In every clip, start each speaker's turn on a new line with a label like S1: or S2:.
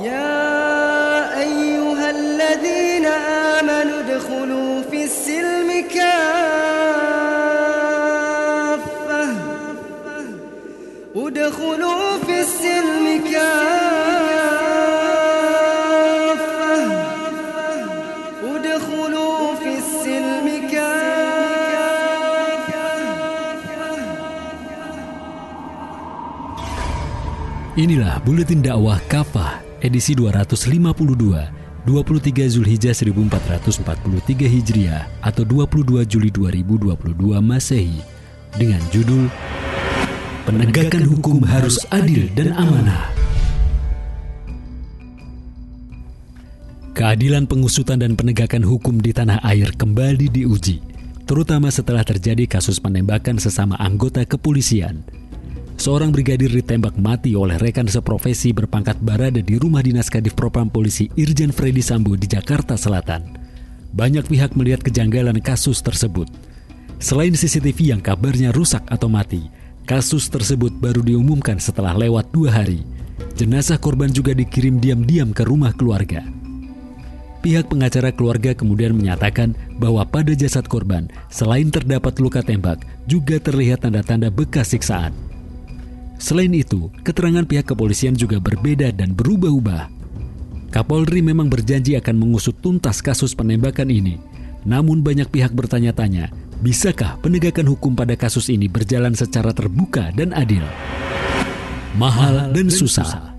S1: يا أيها الذين آمنوا ادخلوا في السلم كافة. ادخلوا في السلم كافة. ادخلوا في السلم كافة.
S2: Inilah Buletin Dakwah Kafah. Edisi 252, 23 Zulhijjah 1443 Hijriah atau 22 Juli 2022 Masehi dengan judul Penegakan Hukum Harus Adil dan Amanah. Keadilan pengusutan dan penegakan hukum di tanah air kembali diuji, terutama setelah terjadi kasus penembakan sesama anggota kepolisian. Seorang brigadir ditembak mati oleh rekan seprofesi berpangkat barada di rumah dinas Kadif Propam Polisi Irjen Freddy Sambo di Jakarta Selatan. Banyak pihak melihat kejanggalan kasus tersebut. Selain CCTV yang kabarnya rusak atau mati, kasus tersebut baru diumumkan setelah lewat dua hari. Jenazah korban juga dikirim diam-diam ke rumah keluarga. Pihak pengacara keluarga kemudian menyatakan bahwa pada jasad korban, selain terdapat luka tembak, juga terlihat tanda-tanda bekas siksaan. Selain itu, keterangan pihak kepolisian juga berbeda dan berubah-ubah. Kapolri memang berjanji akan mengusut tuntas kasus penembakan ini. Namun banyak pihak bertanya-tanya, bisakah penegakan hukum pada kasus ini berjalan secara terbuka dan adil? Mahal dan susah.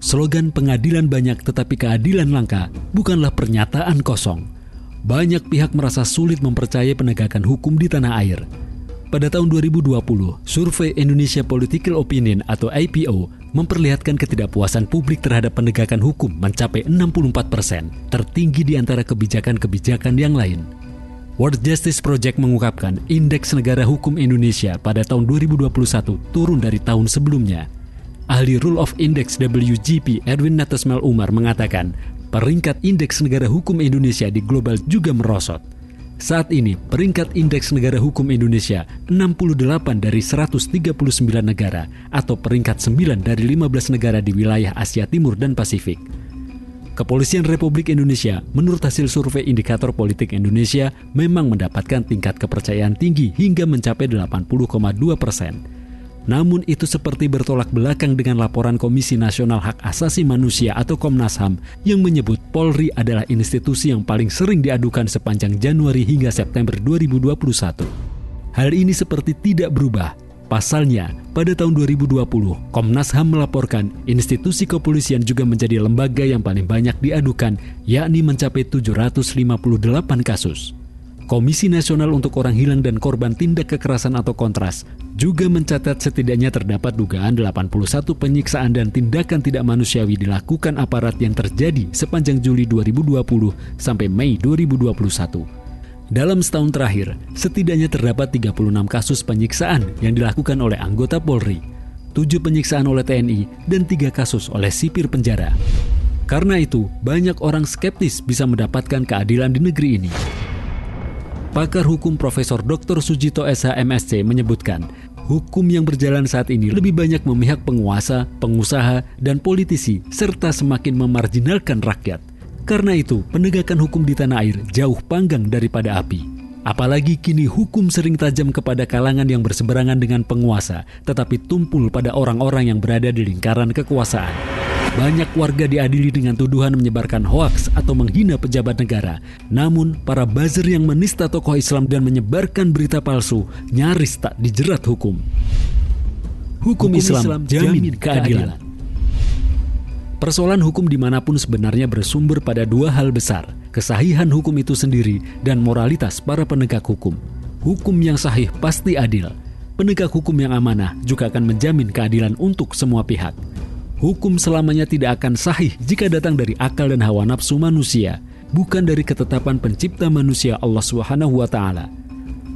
S2: Slogan pengadilan banyak tetapi keadilan langka bukanlah pernyataan kosong. Banyak pihak merasa sulit mempercayai penegakan hukum di tanah air. Pada tahun 2020, survei Indonesia Political Opinion atau IPO memperlihatkan ketidakpuasan publik terhadap penegakan hukum mencapai 64 persen, tertinggi di antara kebijakan-kebijakan yang lain. World Justice Project mengungkapkan indeks negara hukum Indonesia pada tahun 2021 turun dari tahun sebelumnya. Ahli Rule of Index WGP Erwin Natasmel Umar mengatakan peringkat indeks negara hukum Indonesia di global juga merosot. Saat ini, peringkat Indeks Negara Hukum Indonesia 68 dari 139 negara atau peringkat 9 dari 15 negara di wilayah Asia Timur dan Pasifik. Kepolisian Republik Indonesia, menurut hasil survei Indikator Politik Indonesia, memang mendapatkan tingkat kepercayaan tinggi hingga mencapai 80,2 persen. Namun itu seperti bertolak belakang dengan laporan Komisi Nasional Hak Asasi Manusia atau Komnas HAM yang menyebut Polri adalah institusi yang paling sering diadukan sepanjang Januari hingga September 2021. Hal ini seperti tidak berubah. Pasalnya, pada tahun 2020, Komnas HAM melaporkan institusi kepolisian juga menjadi lembaga yang paling banyak diadukan, yakni mencapai 758 kasus. Komisi Nasional untuk Orang Hilang dan Korban Tindak Kekerasan atau Kontras juga mencatat setidaknya terdapat dugaan 81 penyiksaan dan tindakan tidak manusiawi dilakukan aparat yang terjadi sepanjang Juli 2020 sampai Mei 2021. Dalam setahun terakhir, setidaknya terdapat 36 kasus penyiksaan yang dilakukan oleh anggota Polri, 7 penyiksaan oleh TNI, dan 3 kasus oleh sipir penjara. Karena itu, banyak orang skeptis bisa mendapatkan keadilan di negeri ini. Pakar hukum Profesor Dr. Sujito SH MSC menyebutkan, hukum yang berjalan saat ini lebih banyak memihak penguasa, pengusaha, dan politisi serta semakin memarjinalkan rakyat. Karena itu, penegakan hukum di tanah air jauh panggang daripada api. Apalagi kini hukum sering tajam kepada kalangan yang berseberangan dengan penguasa, tetapi tumpul pada orang-orang yang berada di lingkaran kekuasaan. Banyak warga diadili dengan tuduhan menyebarkan hoaks atau menghina pejabat negara. Namun, para buzzer yang menista tokoh Islam dan menyebarkan berita palsu nyaris tak dijerat hukum. Hukum, hukum Islam, Islam jamin keadilan. Persoalan hukum di mana pun sebenarnya bersumber pada dua hal besar, kesahihan hukum itu sendiri dan moralitas para penegak hukum. Hukum yang sahih pasti adil. Penegak hukum yang amanah juga akan menjamin keadilan untuk semua pihak. Hukum selamanya tidak akan sahih jika datang dari akal dan hawa nafsu manusia, bukan dari ketetapan pencipta manusia Allah Subhanahu wa taala.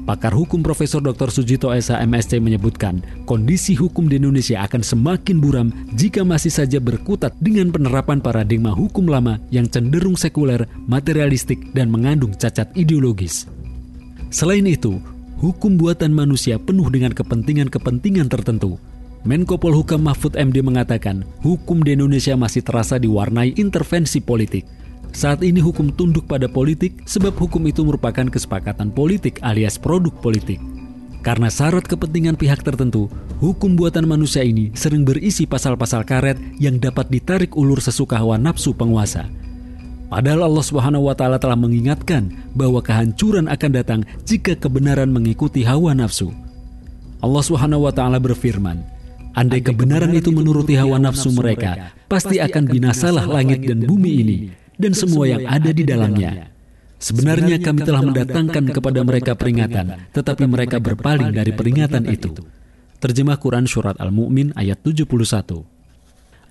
S2: Pakar hukum Profesor Dr. Sujito Esa MSc menyebutkan, kondisi hukum di Indonesia akan semakin buram jika masih saja berkutat dengan penerapan paradigma hukum lama yang cenderung sekuler, materialistik, dan mengandung cacat ideologis. Selain itu, hukum buatan manusia penuh dengan kepentingan-kepentingan tertentu. Menko Polhukam Mahfud MD mengatakan hukum di Indonesia masih terasa diwarnai intervensi politik. Saat ini hukum tunduk pada politik sebab hukum itu merupakan kesepakatan politik alias produk politik. Karena syarat kepentingan pihak tertentu, hukum buatan manusia ini sering berisi pasal-pasal karet yang dapat ditarik ulur sesuka hawa nafsu penguasa. Padahal Allah Subhanahu wa taala telah mengingatkan bahwa kehancuran akan datang jika kebenaran mengikuti hawa nafsu. Allah Subhanahu wa taala berfirman, Andai kebenaran itu menuruti hawa nafsu mereka, pasti akan binasalah langit dan bumi ini dan semua yang ada di dalamnya. Sebenarnya kami telah mendatangkan kepada mereka peringatan, tetapi mereka berpaling dari peringatan itu. Terjemah Quran Surat Al-Mu'min ayat 71.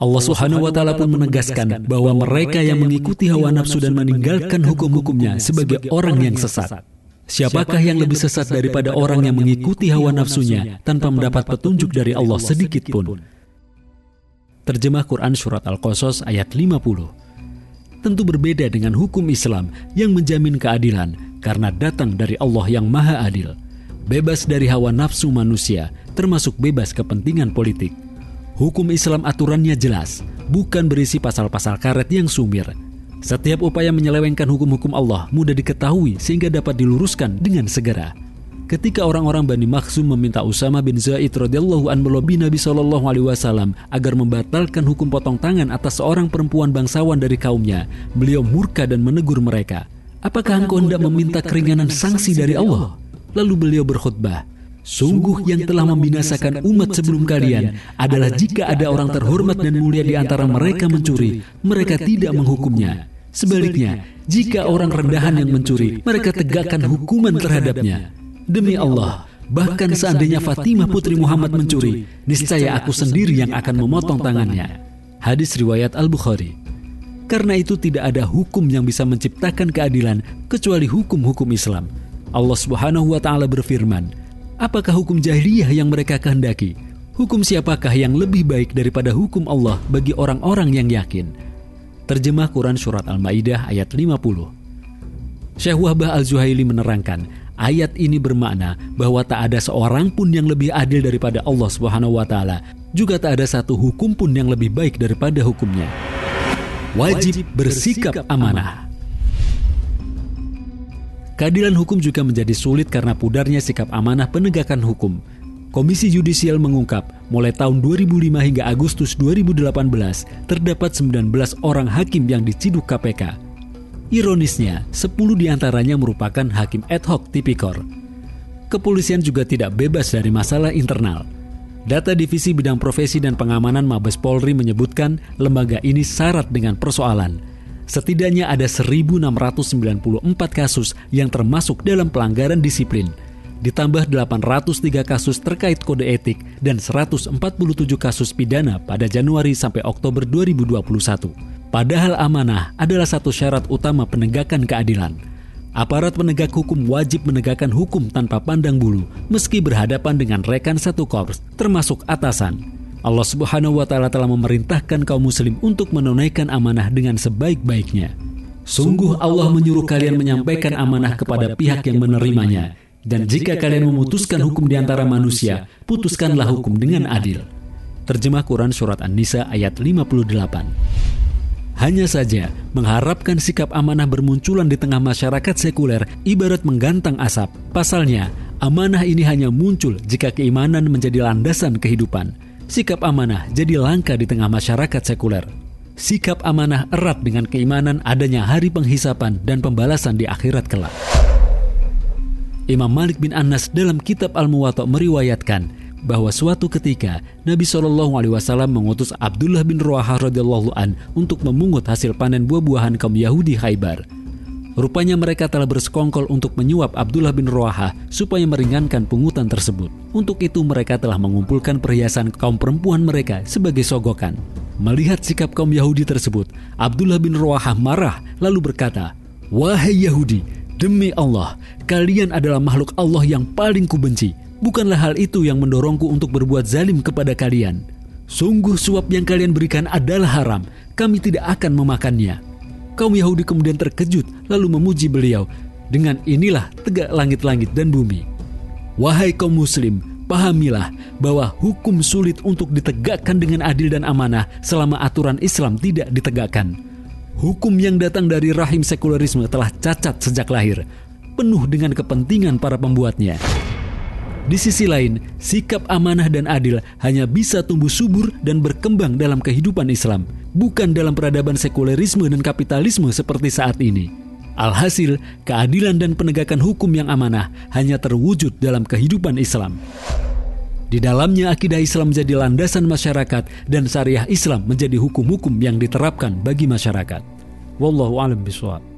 S2: Allah Subhanahu wa taala pun menegaskan bahwa mereka yang mengikuti hawa nafsu dan meninggalkan hukum-hukumnya sebagai orang yang sesat. Siapakah yang lebih sesat daripada orang yang mengikuti hawa nafsunya tanpa mendapat petunjuk dari Allah sedikit pun? Terjemah Quran Surat Al-Qasas ayat 50 tentu berbeda dengan hukum Islam yang menjamin keadilan karena datang dari Allah yang Maha Adil, bebas dari hawa nafsu manusia, termasuk bebas kepentingan politik. Hukum Islam aturannya jelas, bukan berisi pasal-pasal karet yang sumir. Setiap upaya menyelewengkan hukum-hukum Allah mudah diketahui sehingga dapat diluruskan dengan segera ketika orang-orang Bani Makhzum meminta Usama bin Zaid radhiyallahu an melobi Nabi Shallallahu alaihi wasallam agar membatalkan hukum potong tangan atas seorang perempuan bangsawan dari kaumnya, beliau murka dan menegur mereka. Apakah engkau hendak meminta keringanan sanksi dari Allah? Lalu beliau berkhutbah, Sungguh yang telah membinasakan umat sebelum kalian adalah jika ada orang terhormat dan mulia di antara mereka mencuri, mereka tidak menghukumnya. Sebaliknya, jika orang rendahan yang mencuri, mereka tegakkan hukuman terhadapnya. Demi Allah, bahkan seandainya Fatimah putri Muhammad mencuri, niscaya aku sendiri yang akan memotong tangannya. Hadis riwayat Al-Bukhari. Karena itu tidak ada hukum yang bisa menciptakan keadilan kecuali hukum-hukum Islam. Allah Subhanahu wa taala berfirman, "Apakah hukum jahiliyah yang mereka kehendaki? Hukum siapakah yang lebih baik daripada hukum Allah bagi orang-orang yang yakin?" Terjemah Quran surat Al-Maidah ayat 50. Syekh Wahbah Al-Zuhaili menerangkan, Ayat ini bermakna bahwa tak ada seorang pun yang lebih adil daripada Allah Subhanahu wa taala, juga tak ada satu hukum pun yang lebih baik daripada hukumnya. Wajib bersikap amanah. Keadilan hukum juga menjadi sulit karena pudarnya sikap amanah penegakan hukum. Komisi Yudisial mengungkap, mulai tahun 2005 hingga Agustus 2018, terdapat 19 orang hakim yang diciduk KPK Ironisnya, 10 di antaranya merupakan hakim ad hoc tipikor. Kepolisian juga tidak bebas dari masalah internal. Data Divisi Bidang Profesi dan Pengamanan Mabes Polri menyebutkan lembaga ini syarat dengan persoalan. Setidaknya ada 1.694 kasus yang termasuk dalam pelanggaran disiplin, ditambah 803 kasus terkait kode etik dan 147 kasus pidana pada Januari sampai Oktober 2021. Padahal amanah adalah satu syarat utama penegakan keadilan. Aparat penegak hukum wajib menegakkan hukum tanpa pandang bulu, meski berhadapan dengan rekan satu korps, termasuk atasan. Allah Subhanahu wa Ta'ala telah memerintahkan kaum Muslim untuk menunaikan amanah dengan sebaik-baiknya. Sungguh, Allah menyuruh kalian menyampaikan amanah kepada pihak yang menerimanya, dan jika kalian memutuskan hukum di antara manusia, putuskanlah hukum dengan adil. Terjemah Quran Surat An-Nisa ayat 58. Hanya saja, mengharapkan sikap amanah bermunculan di tengah masyarakat sekuler ibarat menggantang asap. Pasalnya, amanah ini hanya muncul jika keimanan menjadi landasan kehidupan. Sikap amanah jadi langka di tengah masyarakat sekuler. Sikap amanah erat dengan keimanan adanya hari penghisapan dan pembalasan di akhirat kelak. Imam Malik bin Anas dalam kitab Al-Muwatta meriwayatkan, bahwa suatu ketika Nabi Shallallahu Alaihi Wasallam mengutus Abdullah bin Ruahah radhiyallahu an untuk memungut hasil panen buah-buahan kaum Yahudi Khaybar. Rupanya mereka telah bersekongkol untuk menyuap Abdullah bin Ruahah supaya meringankan pungutan tersebut. Untuk itu mereka telah mengumpulkan perhiasan kaum perempuan mereka sebagai sogokan. Melihat sikap kaum Yahudi tersebut, Abdullah bin Ruahah marah lalu berkata, Wahai Yahudi, demi Allah, kalian adalah makhluk Allah yang paling kubenci. Bukanlah hal itu yang mendorongku untuk berbuat zalim kepada kalian. Sungguh suap yang kalian berikan adalah haram. Kami tidak akan memakannya. Kaum Yahudi kemudian terkejut lalu memuji beliau. Dengan inilah tegak langit-langit dan bumi. Wahai kaum muslim, Pahamilah bahwa hukum sulit untuk ditegakkan dengan adil dan amanah selama aturan Islam tidak ditegakkan. Hukum yang datang dari rahim sekularisme telah cacat sejak lahir, penuh dengan kepentingan para pembuatnya. Di sisi lain, sikap amanah dan adil hanya bisa tumbuh subur dan berkembang dalam kehidupan Islam, bukan dalam peradaban sekularisme dan kapitalisme seperti saat ini. Alhasil, keadilan dan penegakan hukum yang amanah hanya terwujud dalam kehidupan Islam. Di dalamnya akidah Islam menjadi landasan masyarakat dan syariah Islam menjadi hukum-hukum yang diterapkan bagi masyarakat. Wallahu a'lam bishawab.